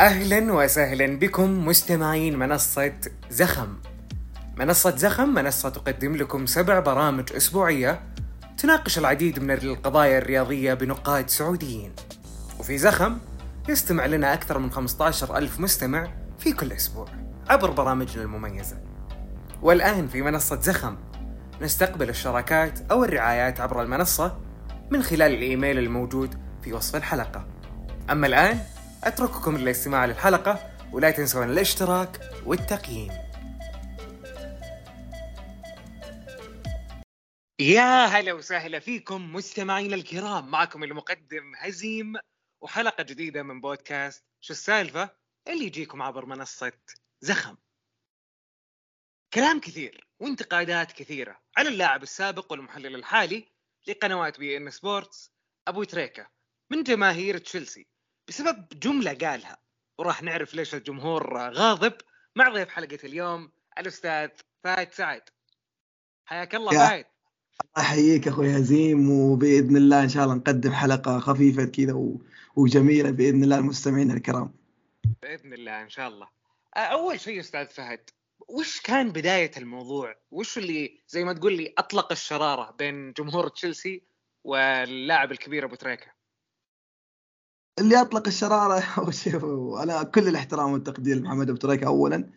أهلا وسهلا بكم مستمعين منصة زخم. منصة زخم منصة تقدم لكم سبع برامج أسبوعية تناقش العديد من القضايا الرياضية بنقاد سعوديين. وفي زخم يستمع لنا أكثر من 15 ألف مستمع في كل أسبوع عبر برامجنا المميزة. والآن في منصة زخم نستقبل الشراكات أو الرعايات عبر المنصة من خلال الإيميل الموجود في وصف الحلقة. أما الآن أترككم للاستماع للحلقة ولا تنسون الاشتراك والتقييم. يا هلا وسهلا فيكم مستمعينا الكرام. معكم المقدم هزيم وحلقة جديدة من بودكاست شو السالفة؟ اللي يجيكم عبر منصة زخم. كلام كثير وانتقادات كثيرة على اللاعب السابق والمحلل الحالي لقنوات بي إن سبورتس أبو تريكة من جماهير تشيلسي. بسبب جملة قالها. وراح نعرف ليش الجمهور غاضب. مع ضيف حلقة اليوم الأستاذ فهد سعد. حياك الله فهد الله يحييك أخوي هزيم وبإذن الله إن شاء الله نقدم حلقة خفيفة كذا و... وجميلة بإذن الله المستمعين الكرام. بإذن الله إن شاء الله. أول شيء أستاذ فهد وش كان بداية الموضوع؟ وش اللي زي ما تقول لي أطلق الشرارة بين جمهور تشيلسي واللاعب الكبير أبو تريكة؟ اللي أطلق الشرارة وشوف أنا كل الاحترام والتقدير لمحمد أبو تريكة اولا.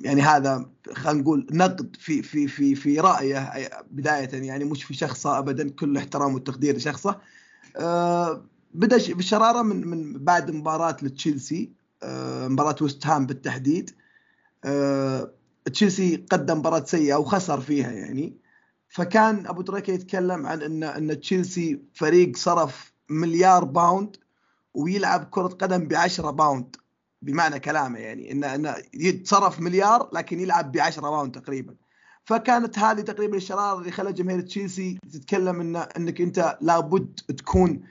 يعني هذا خلينا نقول نقد في في في في رأيه بداية يعني مش في شخصه ابدا كل الاحترام والتقدير لشخصه. بدأ بالشرارة من من بعد مباراة لتشيلسي. مباراة وست هام بالتحديد. تشيلسي قدم مباراة سيئة وخسر فيها يعني. فكان أبو تريكة يتكلم عن إن إن تشيلسي فريق صرف مليار pound ويلعب كرة قدم ب 10 pound بمعنى كلامه يعني ان ان يتصرف مليار لكن يلعب ب 10 pound تقريبا فكانت هذه تقريبا الشرارة اللي خلت جماهير تشيلسي تتكلم ان إنك أنت لابد تكون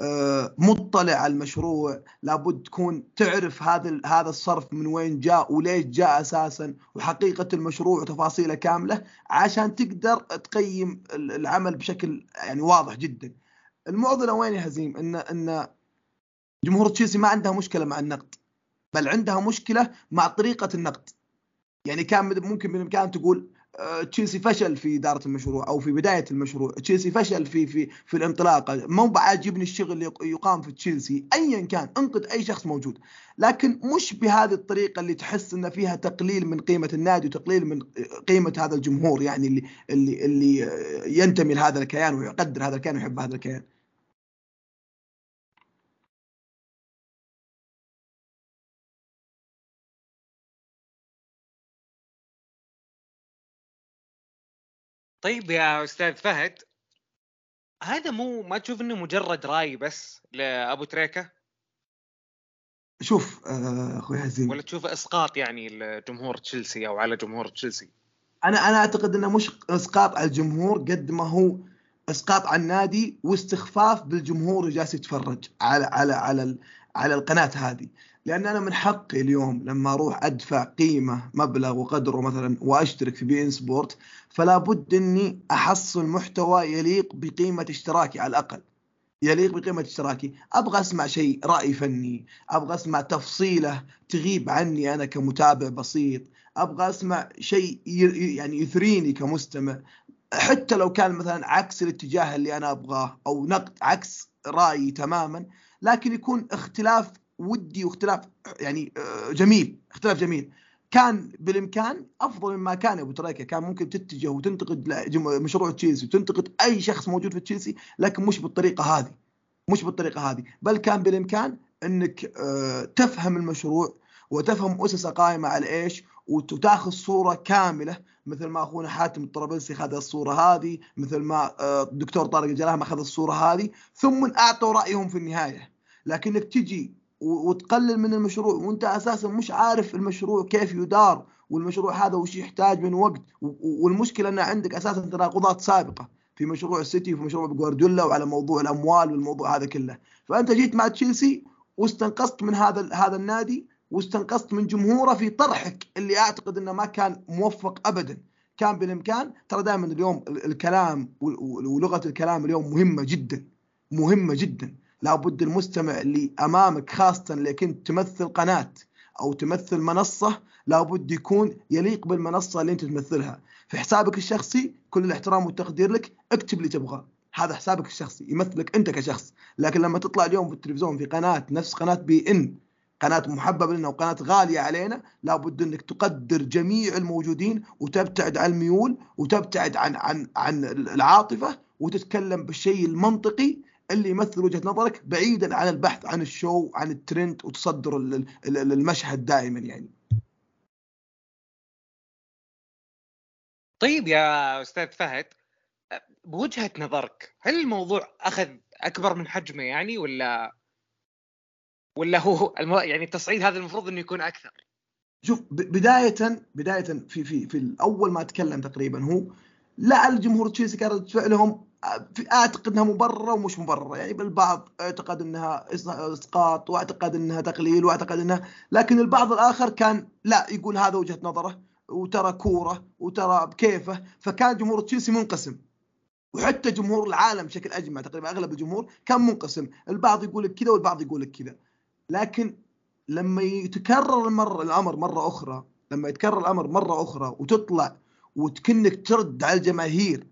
آه، مطلع على المشروع لابد تكون تعرف هذا هذا الصرف من وين جاء وليش جاء أساسا وحقيقة المشروع وتفاصيله كاملة عشان تقدر تقيم ال- العمل بشكل يعني واضح جدا. المعضلة وين يا هزيم؟ ان إن جمهور تشيلسي ما عندها مشكلة مع النقد بل عندها مشكلة مع طريقة النقد. يعني كان ممكن بالامكان تقول تشيلسي فشل في إدارة المشروع أو في بداية المشروع، تشيلسي فشل في في في الانطلاقة، مو بعاجبني الشغل اللي يق- يقام في تشيلسي، ايا كان انقد أي شخص موجود، لكن مش بهذه الطريقة اللي تحس إن فيها تقليل من قيمة النادي وتقليل من قيمة هذا الجمهور يعني اللي اللي اللي آه، ينتمي لهذا الكيان ويقدر هذا الكيان ويحب هذا الكيان. طيب يا أستاذ فهد هذا مو ما تشوف إنه مجرد رأي بس لأبو تريكة؟ شوف آه، أخوي هزيم ولا تشوفه إسقاط يعني لجمهور تشيلسي أو على جمهور تشيلسي؟ أنا أنا أعتقد إنه مش إسقاط على الجمهور قد ما هو إسقاط على النادي واستخفاف بالجمهور اللي جالس يتفرج على على على على القناة هذه. لأن أنا من حقي اليوم لما أروح أدفع قيمة مبلغ وقدره مثلا وأشترك في بي إن سبورت فلا بد إني أحصل محتوى يليق بقيمة اشتراكي على الأقل. يليق بقيمة اشتراكي. أبغى أسمع شيء رأي فني. أبغى أسمع تفصيلة تغيب عني أنا كمتابع بسيط. أبغى أسمع شيء يعني يثريني كمستمع. حتى لو كان مثلا عكس الاتجاه اللي أنا أبغاه أو نقد عكس رأيي تماما لكن يكون اختلاف ودي واختلاف يعني آه، جميل اختلاف جميل. كان بالإمكان أفضل مما كان أبو تريكة. كان ممكن تتجه وتنتقد مشروع تشيلسي وتنتقد أي شخص موجود في تشيلسي لكن مش بالطريقة هذه. مش بالطريقة هذه. بل كان بالإمكان إنك آه، تفهم المشروع وتفهم أسسه قائمة على إيش وتاخذ صورة كاملة مثل ما أخونا حاتم الطرابلسي اخذ الصورة هذه مثل ما آه، الدكتور طارق الجلاهم اخذ الصورة هذه ثم أعطوا رأيهم في النهاية. لكنك تجي وتقلل من المشروع وأنت أساسا مش عارف المشروع كيف يدار والمشروع هذا وش يحتاج من وقت والمشكلة أن عندك أساسا تناقضات سابقة في مشروع السيتي وفي مشروع جوارديولا وعلى موضوع الأموال والموضوع هذا كله. فأنت جيت مع تشيلسي واستنقصت من هذا هذا النادي واستنقصت من جمهوره في طرحك اللي أعتقد إنه ما كان موفق ابدا. كان بالإمكان ترى دائما اليوم ال- الكلام ولغة الكلام اليوم مهمة جدا مهمة جدا. لابد المستمع اللي أمامك خاصة اللي كنت تمثل قناة أو تمثل منصة لابد يكون يليق بالمنصة اللي أنت تمثلها. في حسابك الشخصي كل الاحترام والتقدير لك اكتب اللي تبغاه. هذا حسابك الشخصي يمثلك أنت كشخص. لكن لما تطلع اليوم في التلفزيون في قناة نفس قناة بي إن قناة محببة لنا وقناة غالية علينا لابد إنك تقدر جميع الموجودين وتبتعد عن الميول وتبتعد عن عن عن العاطفة وتتكلم بالشيء المنطقي اللي يمثل وجهة نظرك بعيدا عن البحث عن ال show عن الترند وتصدر المشهد دائما يعني. طيب يا أستاذ فهد بوجهة نظرك هل الموضوع أخذ أكبر من حجمه يعني ولا ولا هو الم... يعني التصعيد هذا المفروض إنه يكون أكثر. شوف بداية بداية في في في الأول ما تكلم تقريبا هو لعل جمهور تشيلسي كان رد فعلهم أعتقد إنها مبررة ومش مبررة. يعني البعض أعتقد إنها إسقاط وأعتقد إنها تقليل وأعتقد انها لكن البعض الآخر كان لا يقول هذا وجهة نظره وترى كورة وترى بكيفه فكان جمهور تشيلسي منقسم. وحتى جمهور العالم بشكل اجمع تقريبا أغلب الجمهور كان منقسم. البعض يقول لك كذا والبعض يقول لك كذا. لكن لما يتكرر المر الأمر مرة أخرى لما يتكرر الأمر مرة أخرى وتطلع وتكنك ترد على الجماهير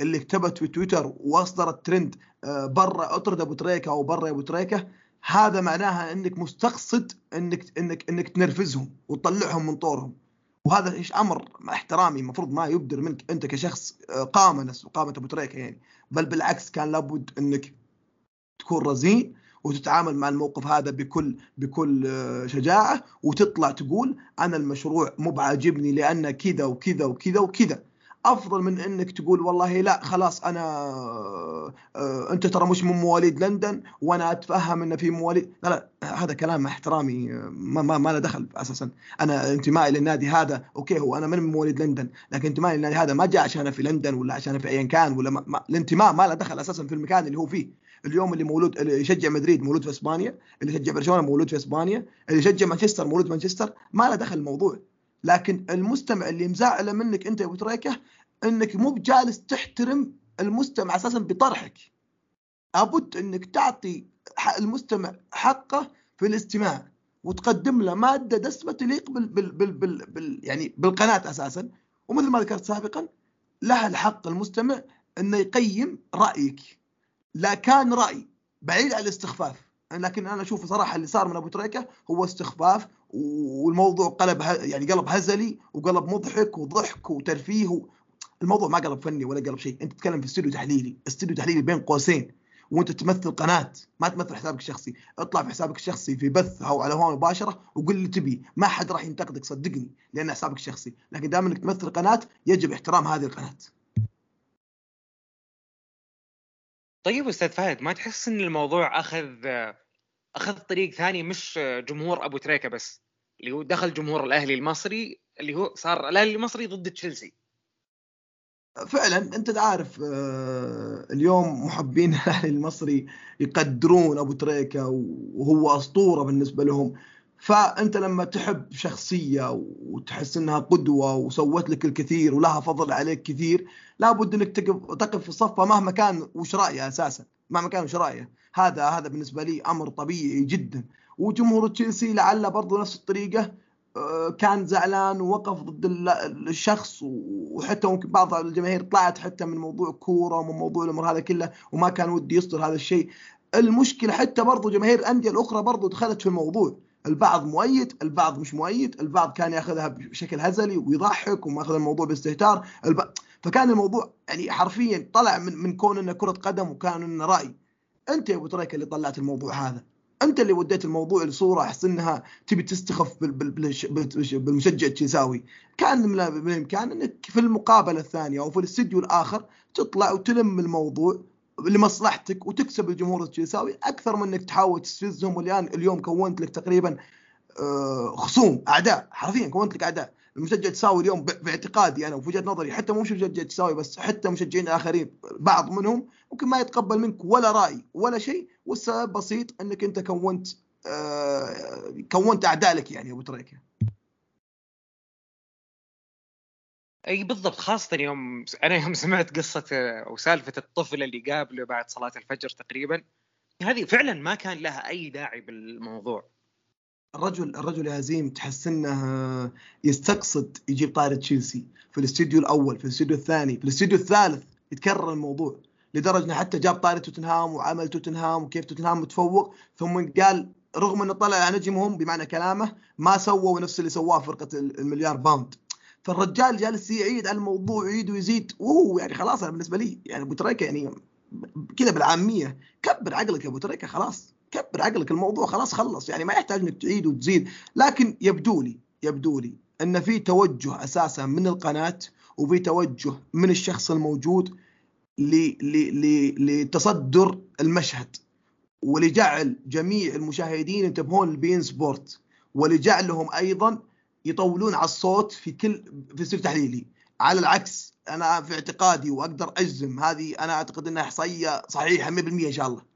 اللي كتبت في تويتر وأصدرت ترند آه، برا اطرد أبو تريكة أو برا أبو تريكة هذا معناها إنك مستقصد إنك إنك إنك تنرفزهم وتطلعهم من طورهم. وهذا إيش؟ أمر احترامي المفروض ما يبدر منك أنت كشخص آه، قامة نفس قامة أبو تريكة يعني. بل بالعكس كان لابد إنك تكون رزين وتتعامل مع الموقف هذا بكل بكل آه، شجاعة وتطلع تقول أنا المشروع مو بعاجبني لأن كذا وكذا وكذا وكذا. أفضل من إنك تقول والله لا خلاص أنا آه، أنت ترى مش من مواليد لندن وأنا أتفهم إنه في مواليد. لا لا هذا كلام احترامي آه، ما ما, ما له دخل أساسا. أنا انتمائي للنادي هذا okay هو أنا من مواليد لندن لكن انتمائي للنادي هذا ما جاء عشان في لندن ولا عشان في ايا كان ولا ما ما الانتماء ما له دخل أساسا في المكان اللي هو فيه. اليوم اللي مولود اللي يشجع مدريد مولود في إسبانيا اللي يشجع برشلونة مولود في إسبانيا اللي يشجع مانشستر مولود في مانشستر ما له دخل الموضوع. لكن المستمع اللي مزعله منك أنت يا أبو تريكة إنك مو بجالس تحترم المستمع أساسا بطرحك. لابد إنك تعطي المستمع حقه في الاستماع وتقدم له مادة دسمة تليق بال, بال, بال, بال, بال يعني بالقناة أساسا. ومثل ما ذكرت سابقا لها الحق المستمع إنه يقيم رأيك. لا كان رأي بعيد عن الاستخفاف. لكن أنا أشوف صراحة اللي صار من أبو تريكة هو استخفاف والموضوع قلب يعني قلب هزلي وقلب مضحك وضحك وترفيه الموضوع ما قلب فني ولا قلب شيء. أنت تتكلم في استوديو تحليلي. استوديو تحليلي بين قوسين وأنت تمثل قناة. ما تمثل حسابك الشخصي. اطلع في حسابك الشخصي في بث أو على هواء مباشرة وقل اللي تبي. ما حد راح ينتقدك صدقني لأن حسابك الشخصي. لكن دائما إنك تمثل قناة يجب احترام هذه القناة. طيب أستاذ فهد ما تحس إن الموضوع أخذ أخذ طريق ثاني مش جمهور أبو تريكة بس؟ اللي هو دخل جمهور الأهلي المصري اللي هو صار الأهلي المصري ضد تشيلسي. فعلا أنت عارف آه، اليوم محبين الأهلي المصري يقدرون أبو تريكة وهو أسطورة بالنسبة لهم. فأنت لما تحب شخصية وتحس إنها قدوة وسوت لك الكثير ولها فضل عليك كثير لابد إنك تقف في صفها مهما كان وش رأيه أساسا مهما كان وش رأيه. هذا هذا بالنسبة لي أمر طبيعي جدا. وجمهور تشيلسي لعل برضو نفس الطريقة آه، كان زعلان ووقف ضد الشخص وحتى ممكن بعض الجماهير طلعت حتى من موضوع كورة ومن موضوع الأمر هذا كله وما كان ودي يصدر هذا الشيء. المشكلة حتى برضو جماهير الأندية الأخرى برضو دخلت في الموضوع. البعض مؤيد البعض مش مؤيد البعض كان ياخذها بشكل هزلي ويضحك وماخذ الموضوع باستهتار. الب... فكان الموضوع يعني حرفيا طلع من من كون إنه كرة قدم وكان إنه رأي. أنت يا أبو تريكه اللي طلعت الموضوع هذا. أنت اللي وديت الموضوع لصورة أحس إنها تبي تستخف بالمشجع التشيلساوي كان من الإمكان إنك في المقابلة الثانية أو في الاستديو الآخر تطلع وتلم الموضوع لمصلحتك وتكسب الجمهور التشيلساوي أكثر من إنك تحاول تستفزهم والان اليوم كونت لك تقريبا آه، خصوم أعداء حرفيا كونت لك أعداء. المشجع التشيلساوي اليوم باعتقادي أنا وفي وجهة نظري حتى مو مشجع تشيلساوي بس حتى مشجعين آخرين بعض منهم ممكن ما يتقبل منك ولا رأي ولا شيء والسبب بسيط إنك أنت كونت آه كونت أعداء لك يعني أبو تريكه أي بالضبط خاصه يوم أنا يوم سمعت قصة أو سالفة الطفل اللي قابله بعد صلاة الفجر تقريبا. هذه فعلا ما كان لها أي داعي بالموضوع. الرجل الرجل هزيم تحس إنه يستقصد يجيب طاري تشيلسي في الاستديو الأول في الاستديو الثاني في الاستديو الثالث يتكرر الموضوع. لدرجة إنه حتى جاب طاري توتنهام وعمل توتنهام وكيف توتنهام متفوق ثم قال رغم إنه طلع على نجمهم بمعنى كلامه ما سووا نفس اللي سواه فرقة المليار pound. فالرجال جالس يعيد على الموضوع ويعيد ويزيد. وهو يعني خلاص أنا بالنسبة لي يعني أبو تريكة يعني كذا بالعامية. كبر عقلك يا أبو تريكة خلاص. كبر عقلك الموضوع خلاص خلص. يعني ما يحتاج إنك تعيد وتزيد. لكن يبدو لي يبدو لي أن في توجه أساسا من القناة وفي توجه من الشخص الموجود لتصدر المشهد. ولجعل جميع المشاهدين ينتبهون لبين سبورت. ولجعلهم أيضا يطولون على الصوت في كل في السير تحليلي. على العكس أنا في اعتقادي وأقدر أجزم هذه أنا أعتقد إنها إحصائية صحيحة 100% إن شاء الله.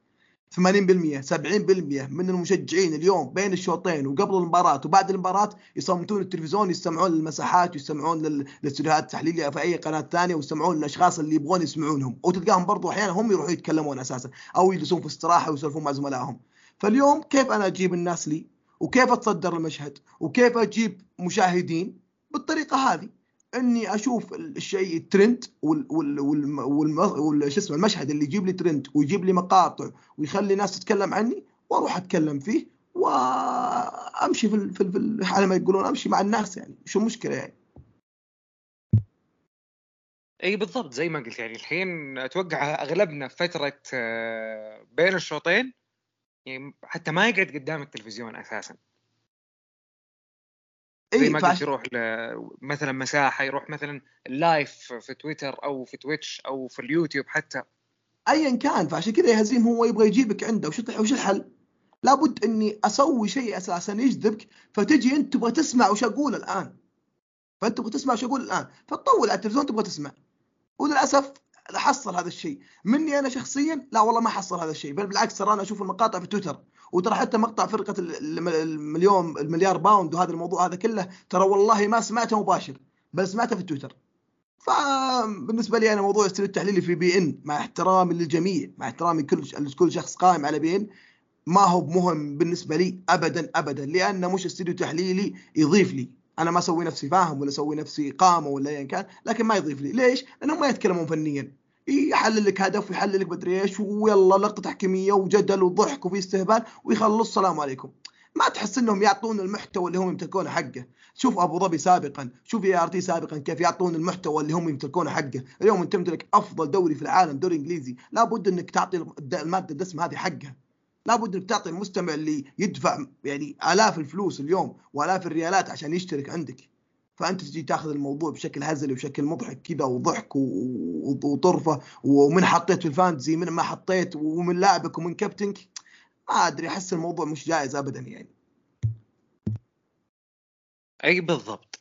80% 70% من المشجعين اليوم بين الشوطين وقبل المباراة وبعد المباراة يصمتون التلفزيون يستمعون للمساحات ويستمعون للاستديوهات التحليلية في أي قناة ثانية ويستمعون للأشخاص اللي يبغون يسمعونهم. وتلقاهم برضو أحيانا هم يروحون يتكلمون أساسا أو يجلسون في استراحة ويسولفون مع زملائهم. فاليوم كيف أنا أجيب الناس لي؟ وكيف أتصدر المشهد؟ وكيف أجيب مشاهدين؟ بالطريقة هذه. إني أشوف الشيء الترند وال وال وال اسمه المشهد اللي يجيب لي ترند ويجيب لي مقاطع ويخلي الناس تتكلم عني وأروح أتكلم فيه وأمشي في في, على ما يقولون أمشي مع الناس يعني. شو المشكلة يعني؟ إي بالضبط زي ما قلت يعني الحين أتوقع أغلبنا فترة آه، بين الشوطين يعني حتى ما يقعد قدام التلفزيون أساسا. زي ما قلت يروح مثلا مساحة يروح مثلا ال live في تويتر أو في تويتش أو في اليوتيوب حتى. ايا كان فعشان كذا يا هزيم هو يبغى يجيبك عنده. وش وش الحل؟ لابد إني أسوي شيء أساسا يجذبك. فتجي أنت تبغى تسمع وش أقول الآن. فأنت تبغى تسمع وش أقول الآن. فتطول على التلفزيون تبغى تسمع. وللأسف حصل هذا الشيء. مني أنا شخصيا لا والله ما حصل هذا الشيء بل بالعكس ترى أنا أشوف المقاطع في تويتر وترى حتى مقطع فرقة المليون المليار pound وهذا الموضوع هذا كله ترى والله ما سمعته مباشر بل سمعته في تويتر. فبالنسبه لي أنا موضوع الاستوديو التحليلي في beIN مع احترامي للجميع مع احترامي كل كل شخص قائم على beIN ما هو مهم بالنسبة لي ابدا ابدا لأنه مش أستوديو تحليلي يضيف لي. أنا ما أسوي نفسي فاهم ولا أسوي نفسي قامه ولا ايا كان لكن ما يضيف لي. ليش؟ لأنهم ما يتكلمون فنيا. يحلل لك هدف ويحلل لك مدري إيش ويلا لقطة تحكيميه وجدل وضحك وفي استهبال ويخلص. السلام عليكم. ما تحس إنهم يعطون المحتوى اللي هم يمتلكونه حقه. شوف أبو ظبي سابقا شوف ART سابقا كيف يعطون المحتوى اللي هم يمتلكونه حقه. اليوم أنت تمتلك أفضل دوري في العالم دوري إنجليزي. لابد إنك تعطي المادة الدسم هذه حقها. لابد انك تعطي المستمع اللي يدفع يعني آلاف الفلوس اليوم وآلاف الريالات عشان يشترك عندك. فأنت تجي تاخذ الموضوع بشكل هزلي وبشكل مضحك كذا وضحك وطرفة ومن حطيت في ال fantasy من ما حطيت ومن لاعبك ومن كابتنك. ما أدري أحس الموضوع مش جائز ابدا يعني. أي بالضبط.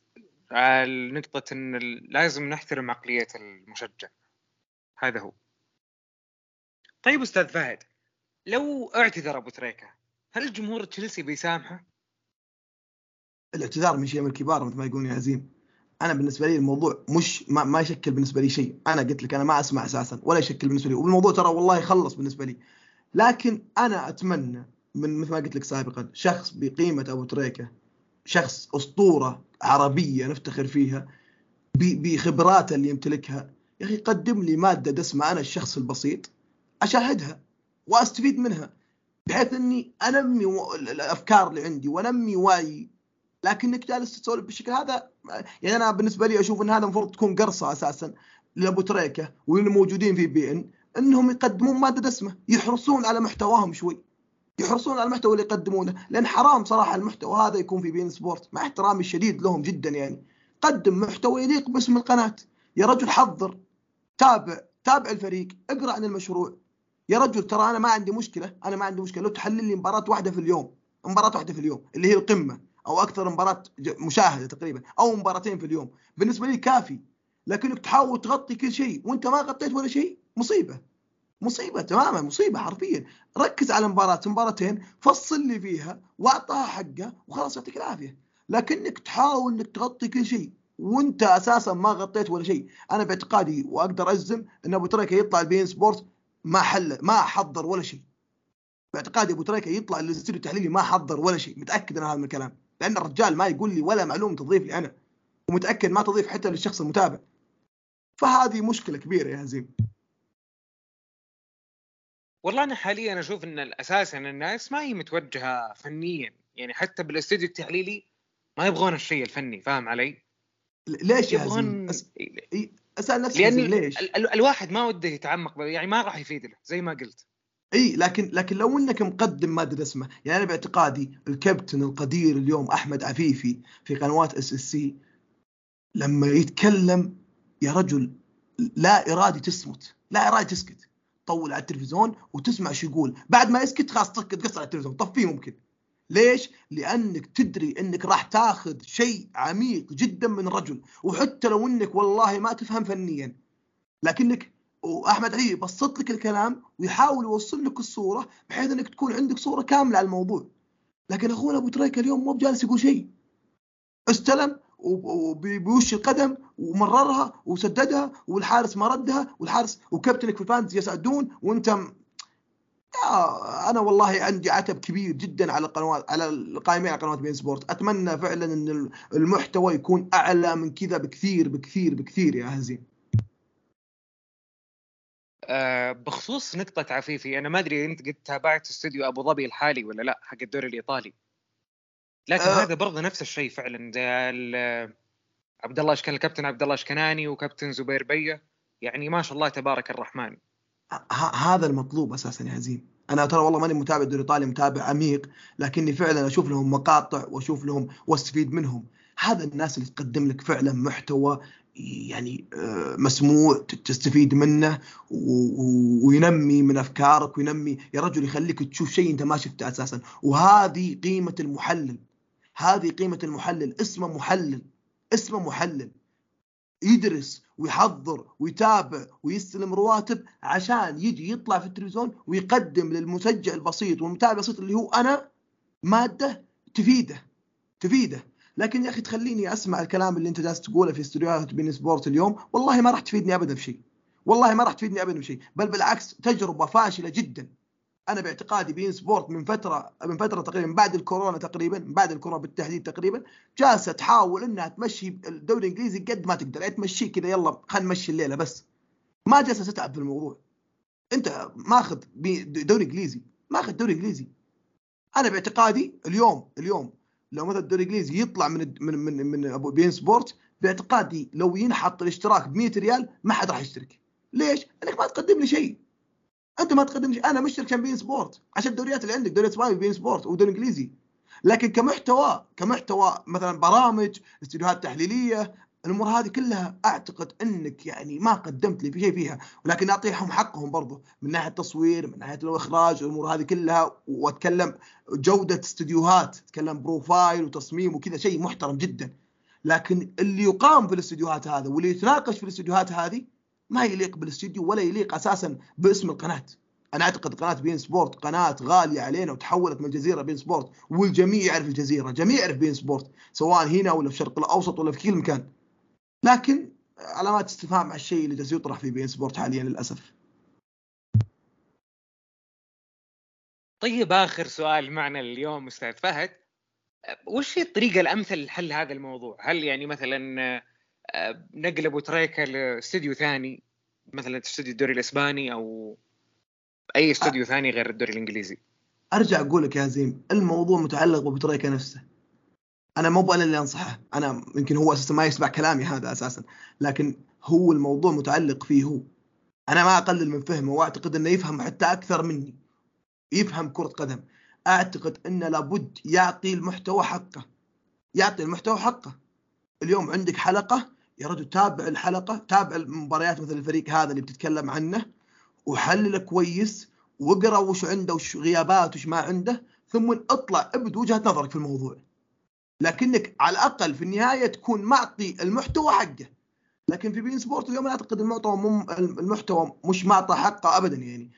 نقطة إن لازم نحترم عقلية المشجع. هذا هو. طيب أستاذ فهد لو اعتذر أبو تريكة هل جمهور تشيلسي بيسامحه؟ الاعتذار من شيء من الكبار مثل ما يقولون يا عزيم. أنا بالنسبة لي الموضوع مش ما, ما يشكل بالنسبة لي شيء. أنا قلت لك أنا ما أسمع أساسا ولا يشكل بالنسبة لي. والموضوع ترى والله يخلص بالنسبة لي. لكن أنا أتمنى من مثل ما قلت لك سابقا شخص بقيمة أبو تريكة شخص أسطورة عربية نفتخر فيها بخبراته اللي يمتلكها يا أخي قدم لي مادة دسمة أنا الشخص البسيط أشاهدها. واستفيد منها بحيث إني أنمي الأفكار اللي عندي وانمي وعي لكنك جالس تسولف بالشكل هذا يعني أنا بالنسبة لي أشوف إن هذا المفروض تكون قرصة أساسا لابو تريكه والموجودين في بي إن إنهم يقدمون مادة دسمة يحرصون على محتواهم شوي. يحرصون على المحتوى اللي يقدمونه لأن حرام صراحة المحتوى هذا يكون في بين سبورت. مع احترامي الشديد لهم جدا يعني. قدم محتوى يليق باسم القناة. يا رجل حضر تابع تابع الفريق اقرأ عن المشروع. يا رجل ترى أنا ما عندي مشكلة أنا ما عندي مشكلة. لو تحلل لي مباراة واحدة في اليوم مباراة واحدة في اليوم اللي هي القمة أو أكثر مباراة مشاهدة تقريبا أو مباراتين في اليوم بالنسبة لي كافي. لكنك تحاول تغطي كل شيء وأنت ما غطيت ولا شيء مصيبة. مصيبة تماما مصيبة حرفيا. ركز على مباراه مباراتين فصل لي فيها واعطاها حقها وخلاص يعطيك العافية. لكنك تحاول إنك تغطي كل شيء وأنت أساسا ما غطيت ولا شيء. أنا باعتقادي وأقدر أجزم إن أبو تريكة يطلع ال beIN Sport ما حل ما حضر ولا شيء. باعتقادي أبو تريكة يطلع للاستوديو التحليلي ما حضر ولا شيء. متأكد أنا هذا من الكلام. لأن الرجال ما يقول لي ولا معلومة تضيف لي أنا. ومتأكد ما تضيف حتى للشخص المتابع. فهذه مشكلة كبيرة يا هزيم والله أنا حاليا أشوف إن أساسا الناس ما هي متوجهة فنيا. يعني حتى بالاستوديو التحليلي ما يبغون الشيء الفني فاهم علي؟ ليش يا يبغون أس... أسأل نفسي لأن ليش؟ ال... ال... الواحد ما وده يتعمق يعني ما راح يفيد له زي ما قلت. إي لكن لكن لو إنك مقدم ماده اسمه يعني أنا باعتقادي الكابتن القدير اليوم أحمد عفيفي في قنوات SSC لما يتكلم يا رجل لا إرادي تصمت لا إرادي تسكت. طول على التلفزيون وتسمع شو يقول. بعد ما يسكت خلاص تقصر على التلفزيون طفيه ممكن. ليش؟ لأنك تدري أنك راح تاخذ شيء عميق جدا من الرجل وحتى لو أنك والله ما تفهم فنيا. لكنك وأحمد علي يبسط لك الكلام ويحاول يوصل لك الصورة بحيث أنك تكون عندك صورة كاملة على الموضوع. لكن أخونا أبو تريكة اليوم مو بجالس يقول شيء. استلم وبوش القدم ومررها وسددها والحارس ما ردها والحارس وكابتنك في الفانتزي يسعدون وأنت أنا والله عندي عتب كبير جدا على القنوات على القائمين على قنوات بين سبورت. أتمنى فعلا إن المحتوى يكون أعلى من كذا بكثير بكثير بكثير يا هزيم. أه بخصوص نقطة عفيفي أنا ما أدري أنت قد تابعت استوديو أبو ظبي الحالي ولا لا حق الدوري الإيطالي. لكن أه. هذا برضه نفس الشيء فعلا عبد الله كان الكابتن عبد الله اشكناني وكابتن زبير بية يعني ما شاء الله تبارك الرحمن. هذا المطلوب أساسا يا هزيم أنا ترى والله ماني متابع الدوري الايطالي متابع عميق لكني فعلا أشوف لهم مقاطع وأشوف لهم وأستفيد منهم. هذا الناس اللي تقدم لك فعلا محتوى يعني آه، مسموع تستفيد منه وينمي من أفكارك وينمي يا رجل يخليك تشوف شيء أنت ما شفته أساسا. وهذه قيمة المحلل. هذه قيمة المحلل. اسمه محلل. اسمه محلل. يدرس ويحضر ويتابع ويستلم رواتب عشان يجي يطلع في التلفزيون ويقدم للمسجل البسيط والمتابع البسيط اللي هو أنا مادة تفيده تفيده. لكن يا أخي تخليني أسمع الكلام اللي أنت جالس تقوله في استديوهات بين سبورت اليوم والله ما راح تفيدني ابدا في شيء. والله ما راح تفيدني ابدا في شيء. بل بالعكس تجربة فاشلة جدا. أنا باعتقادي beIN Sport من فترة من فترة تقريبا بعد الكورونا تقريبا بعد الكورونا بالتحديد تقريبا جالسة تحاول إنها تمشي الدوري الإنجليزي قد ما تقدر. يعني تمشيه كذا يلا خلينا نمشي الليلة بس. ما جالسة تتعب في الموضوع. أنت ماخذ دوري إنجليزي. ماخذ دوري إنجليزي. أنا باعتقادي اليوم اليوم لو مثلا الدوري الإنجليزي يطلع من من من من ابو beIN Sport باعتقادي لو ينحط الاشتراك ب 100 ريال ما حد راح يشترك. ليش؟ لأنك ما تقدم لي شيء. أنت ما تقدم شيء أنا مشترك عشان beIN Sport. عشان الدوريات اللي عندك دوري إسباني beIN Sport ودوري إنجليزي. لكن كمحتوى كمحتوى مثلا برامج استديوهات تحليلية الأمور هذه كلها أعتقد إنك يعني ما قدمت لي شيء فيها. ولكن أعطيهم حقهم برضه من ناحية التصوير من ناحية الإخراج الأمور هذه كلها. وأتكلم جودة استديوهات أتكلم profile وتصميم وكذا شيء محترم جدا. لكن اللي يقام في الاستديوهات هذا واللي يتناقش في الاستديوهات هذه ما يليق بالاستديو ولا يليق أساسا باسم القناة. أنا أعتقد قناة beIN Sport قناة غالية علينا وتحولت من الجزيرة beIN Sport والجميع يعرف الجزيرة جميع يعرف beIN Sport سواء هنا ولا في الشرق الأوسط ولا في كل مكان. لكن علامات استفهام على الشيء اللي جالس يطرح في beIN Sport حاليا للأسف. طيب آخر سؤال معنا اليوم أستاذ فهد. وش هي الطريقة الأمثل لحل هذا الموضوع؟ هل يعني مثلا نقل ابو تريكه لاستوديو ثاني مثلا استوديو الدوري الإسباني أو أي استوديو ثاني غير الدوري الإنجليزي؟ أرجع أقول لك يا زيم الموضوع متعلق بابو تريكه نفسه. أنا مو أنا اللي أنصحه أنا يمكن هو أساسا ما يسمع كلامي هذا أساسا لكن هو الموضوع متعلق فيه هو. أنا ما أقلل من فهمه وأعتقد إنه يفهم حتى أكثر مني. يفهم كرة قدم. أعتقد انه لابد يعطي المحتوى حقه. يعطي المحتوى حقه. اليوم عندك حلقة يا رجل تابع الحلقة تابع المباريات مثل الفريق هذا اللي بتتكلم عنه وحلله كويس واقرا وش عنده وش غيابات وش ما عنده ثم اطلع ابد وجهة نظرك في الموضوع. لكنك على الأقل في النهاية تكون معطي المحتوى حقه. لكن في بين سبورت اليوم أعتقد المحتوى مم المحتوى مش معطى حقه ابدا يعني.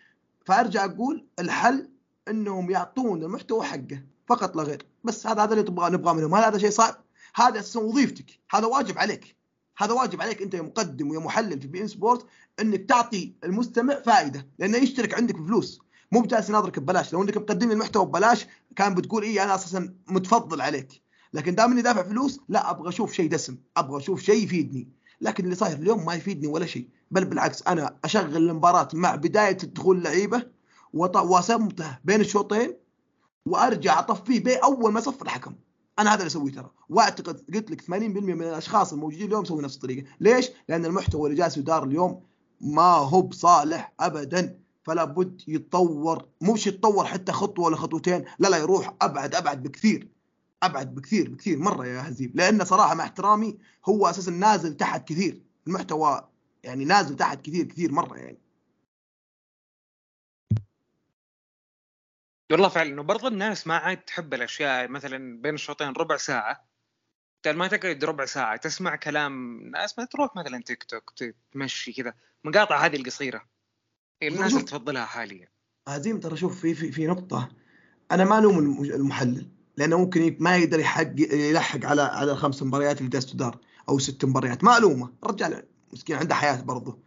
فأرجع أقول الحل إنهم يعطون المحتوى حقه فقط لا غير. بس هذا هذا اللي تبغى نبغاه منهم. هل هذا شيء صعب. هذا أساسا وظيفتك. هذا واجب عليك. هذا واجب عليك أنت يا مقدم ويا محلل في beIN Sport إنك تعطي المستمع فائدة لأنه يشترك عندك بفلوس. مو بجالس يناظرك ببلاش لو إنك مقدم لي المحتوى ببلاش كان بتقول إيه أنا أساسا متفضل عليك. لكن دام إني دافع فلوس لا أبغى أشوف شيء دسم أبغى أشوف شيء يفيدني. لكن اللي صاير اليوم ما يفيدني ولا شيء بل بالعكس أنا أشغل المباراة مع بداية دخول اللعيبه واصمته بين الشوطين وأرجع أطفيه بين اول ما صف الحكم. أنا هذا اللي أسويه ترى. وأعتقد قلت لك 80% من الأشخاص الموجودين اليوم يسوون نفس الطريقة. ليش؟ لأن المحتوى اللي جالس يدار اليوم ما هو بصالح ابدا. فلا بد يتطور. مش يتطور حتى خطوة ولا خطوتين. لا لا يروح أبعد أبعد بكثير. أبعد بكثير بكثير. مرة يا هزيم. لأن صراحة مع احترامي هو أساسا نازل تحت كثير. المحتوى يعني نازل تحت كثير كثير مرة يعني. والله فعلا وبرضه الناس ما عاد تحب الأشياء مثلا بين الشوطين ربع ساعة. ما تقعد ربع ساعة تسمع كلام ناس ما تروح مثلا تيك توك تمشي كذا مقاطع هذه القصيرة. الناس اللي تفضلها حاليا. هزيم ترى شوف في في في نقطة أنا ما ألوم المحلل لأنه ممكن ما يقدر يحق يلحق على على الخمس مباريات اللي جالس تدار أو ست مباريات. ما ألومه. الرجال مسكين عنده حياة برضه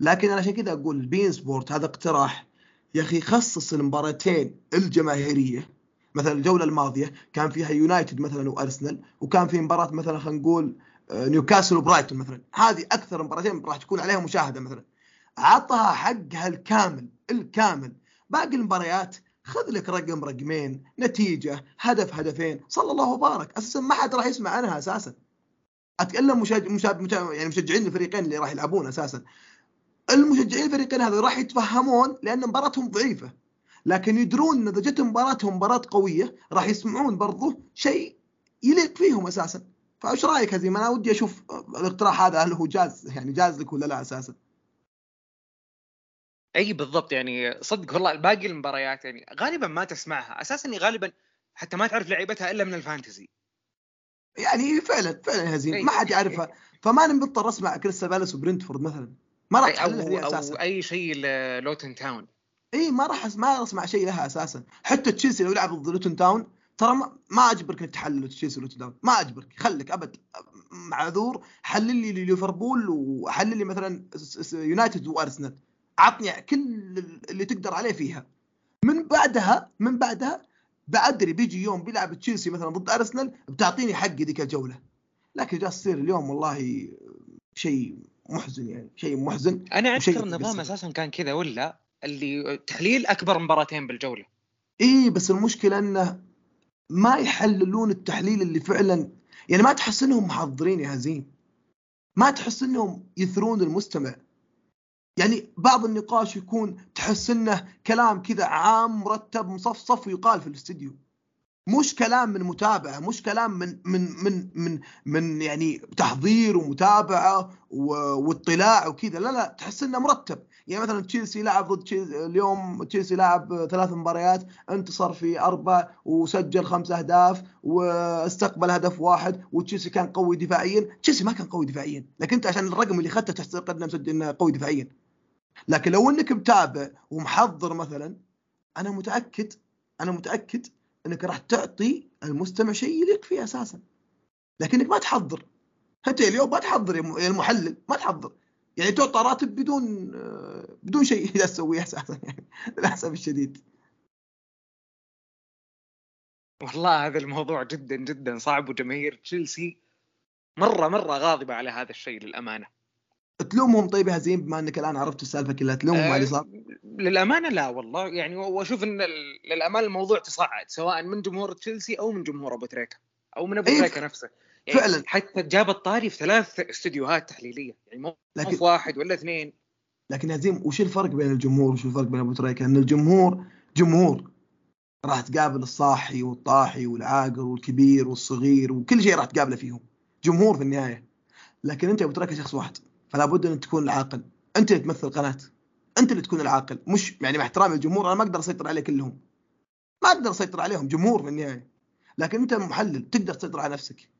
لكن أنا عشان كذا أقول beIN Sport هذا اقتراح يا أخي خصص المباراتين الجماهيرية. مثلا الجولة الماضية كان فيها يونايتد مثلا وأرسنال وكان في مباراة مثلا خلينا نقول آه، نيوكاسل وبرايتون مثلا. هذه أكثر مباراتين راح تكون عليها مشاهدة مثلا. عطها حقها الكامل الكامل. باقي المباريات خذ لك رقم رقمين نتيجة هدف هدفين. صلى الله وبارك. أساسا ما حد راح يسمع عنها أساسا. أتكلم مشاهد مشاهد يعني مشجعين الفريقين اللي راح يلعبون أساسا. المشجعين الفريقين هذا راح يتفهمون لأن مباراتهم ضعيفة. لكن يدرون إن اذا جت مباراتهم مباراة قوية راح يسمعون برضو شيء يليق فيهم أساسا. فايش رأيك هزيم أنا ودي أشوف الاقتراح هذا هل هو جاز؟ يعني جاز لك ولا لا أساسا؟ أي بالضبط يعني صدق والله باقي المباريات يعني غالبا ما تسمعها. أساسا غالبا حتى ما تعرف لعيبتها إلا من ال Fantasy. يعني فعلا فعلا هزيم ما حد يعرفها. فما نضطر أسمع كريستال بالاس وبرنتفورد مثلا. ما راح أو, أو أي شيء لوتن تاون إي ما راح ما أسمع شيء لها أساسا. حتى تشيلسي لو لعب ضد لوتن تاون ترى ما, ما أجبرك إنك تحلل تشيلسي ولوتن تاون ما أجبرك. خليك أبد. معذور. حلل لي ليفربول وحلل لي مثلا يونايتد وأرسنال. عطني كل اللي تقدر عليه فيها. من بعدها من بعدها بأدري بيجي يوم بيلعب تشيلسي مثلا ضد أرسنال بتعطيني حقي ذيك الجولة. لكن جالس تصير اليوم والله شيء محزن يعني شيء محزن أنا أذكر النظام أساسا كان كذا ولا اللي تحليل أكبر مباراتين بالجولة. اي بس المشكلة إنه ما يحللون التحليل اللي فعلا يعني ما تحس إنهم محضرين يا هزيم. ما تحس إنهم يثرون المستمع. يعني بعض النقاش يكون تحس إنه كلام كذا عام مرتب مصفصف ويقال في الاستديو. مش كلام من متابعة مش كلام من من من من من يعني تحضير ومتابعة واطلاع وكذا لا لا تحس إنه مرتب. يعني مثلا تشيلسي لعب ضد اليوم تشيلسي لعب ثلاث مباريات انتصر في أربع وسجل خمس أهداف واستقبل هدف واحد وتشيلسي كان قوي دفاعيا. تشيلسي ما كان قوي دفاعيا لكن أنت عشان الرقم اللي اخذته تعتقد إنه مسجل إنه قوي دفاعيا. لكن لو إنك متابع ومحضر مثلا أنا متأكد أنا متأكد انك راح تعطي المستمع شيء يليق فيه أساسا. لكنك ما تحضر. انت اليوم ما تحضر يا المحلل ما تحضر. يعني تعطى راتب بدون بدون شيء تسويه أساسا يعني للأسف الشديد. والله هذا الموضوع جدا جدا صعب وجماهير تشيلسي مرة مرة غاضبة على هذا الشيء للأمانة. تلومهم طيب يا هزيم بما إنك الآن عرفت السالفة كلها تلومهم على اللي صار؟ للأمانة لا والله يعني وأشوف إن للأمانة الموضوع تصاعد سواء من جمهور تشيلسي أو من جمهور أبو تريكة أو من أبو إيه تريكة نفسه. يعني فعلا. حتى جاب الطاري في ثلاث استديوهات تحليلية يعني مو لكن... واحد ولا اثنين. لكن هزيم وش الفرق بين الجمهور وش الفرق بين أبو تريكة؟ ان الجمهور جمهور راح تقابل الصاحي والطاحي والعاقل والكبير والصغير وكل شيء راح تقابله فيهم جمهور في النهاية. لكن أنت أبو تريكة شخص واحد. فلا بد أن تكون العاقل. أنت اللي تمثل قناه أنت اللي تكون العاقل. مش يعني مع احترامي الجمهور أنا ما أقدر أسيطر عليه كلهم. ما أقدر أسيطر عليهم جمهور في النهاية. لكن أنت محلل تقدر تسيطر على نفسك.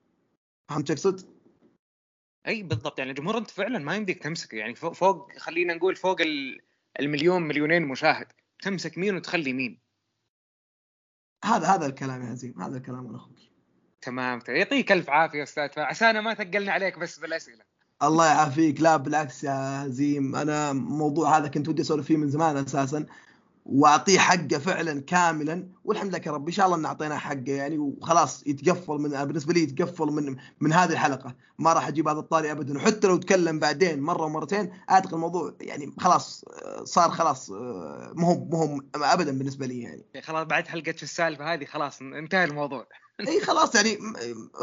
فهمت أقصد؟ أي بالضبط. يعني الجمهور أنت فعلا ما يمديك تمسكه يعني فوق, فوق خلينا نقول فوق المليون مليونين مشاهد. تمسك مين وتخلي مين. هذا هذا الكلام يا عزيم هذا الكلام أنا أخوك. تمام. يعطيك ألف عافية أستاذ فعسانا ما ثقلنا عليك بس بالأسئلة. الله يعافيك. لا بالعكس يا زيم أنا الموضوع هذا كنت ودي أسولف فيه من زمان أساسا وأعطيه حقه فعلا كاملا والحمد لله رب إن شاء الله ان أعطيناه حقه يعني وخلاص يتقفل من بالنسبة لي يتقفل من من هذه الحلقة. ما راح أجيب هذا الطاري ابدا وحتى لو تكلم بعدين مرة ومرتين أعتقد الموضوع يعني خلاص صار خلاص مو مو ابدا بالنسبة لي يعني. خلاص بعد حلقة السالفة هذه خلاص انتهى الموضوع. اي خلاص يعني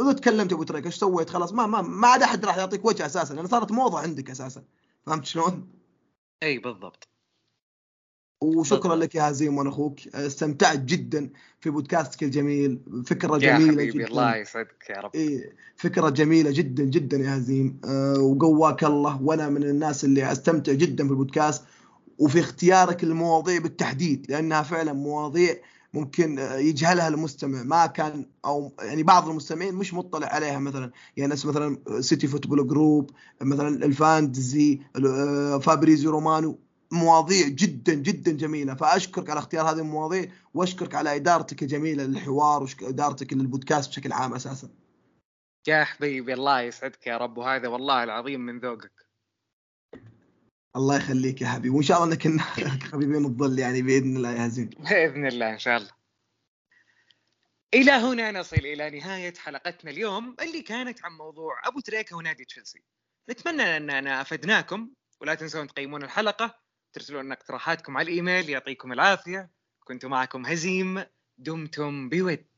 اذا تكلمت أبو تريكة إيش سويت؟ خلاص ما ما ما عاد أحد راح يعطيك وجه أساسا لأن صارت موضة عندك أساسا فهمت شلون؟ اي بالضبط. وشكرا لك يا هزيم وأنا أخوك استمتعت جدا في بودكاستك الجميل فكرة جميلة يا جدا. الله يسعدك يا رب. إيه فكرة جميلة جدا جدا يا هزيم أه وقواك الله وأنا من الناس اللي أستمتع جدا في البودكاست وفي اختيارك المواضيع بالتحديد لأنها فعلا مواضيع ممكن يجهلها المستمع. ما كان أو يعني بعض المستمعين مش مطلع عليها مثلا. يعني ناس مثلا City Football Group مثلا ال Fantasy فابريزيو رومانو مواضيع جدا جدا جميلة. فأشكرك على اختيار هذه المواضيع وأشكرك على إدارتك الجميلة للحوار وادارتك للبودكاست بشكل عام أساسا. يا حبيبي الله يسعدك يا رب. وهذا والله العظيم من ذوقك. الله يخليك يا حبيبي. وإن شاء الله إنك حبيبين الظل يعني بإذن الله يا زين بإذن الله إن شاء الله. إلى هنا نصل إلى نهاية حلقتنا اليوم اللي كانت عن موضوع أبو تريكة ونادي تشيلسي. نتمنى اننا أفدناكم. ولا تنسون تقيمون الحلقة. ترسلون لنا اقتراحاتكم على الإيميل يعطيكم العافية. كنت معكم هزيم دمتم بود.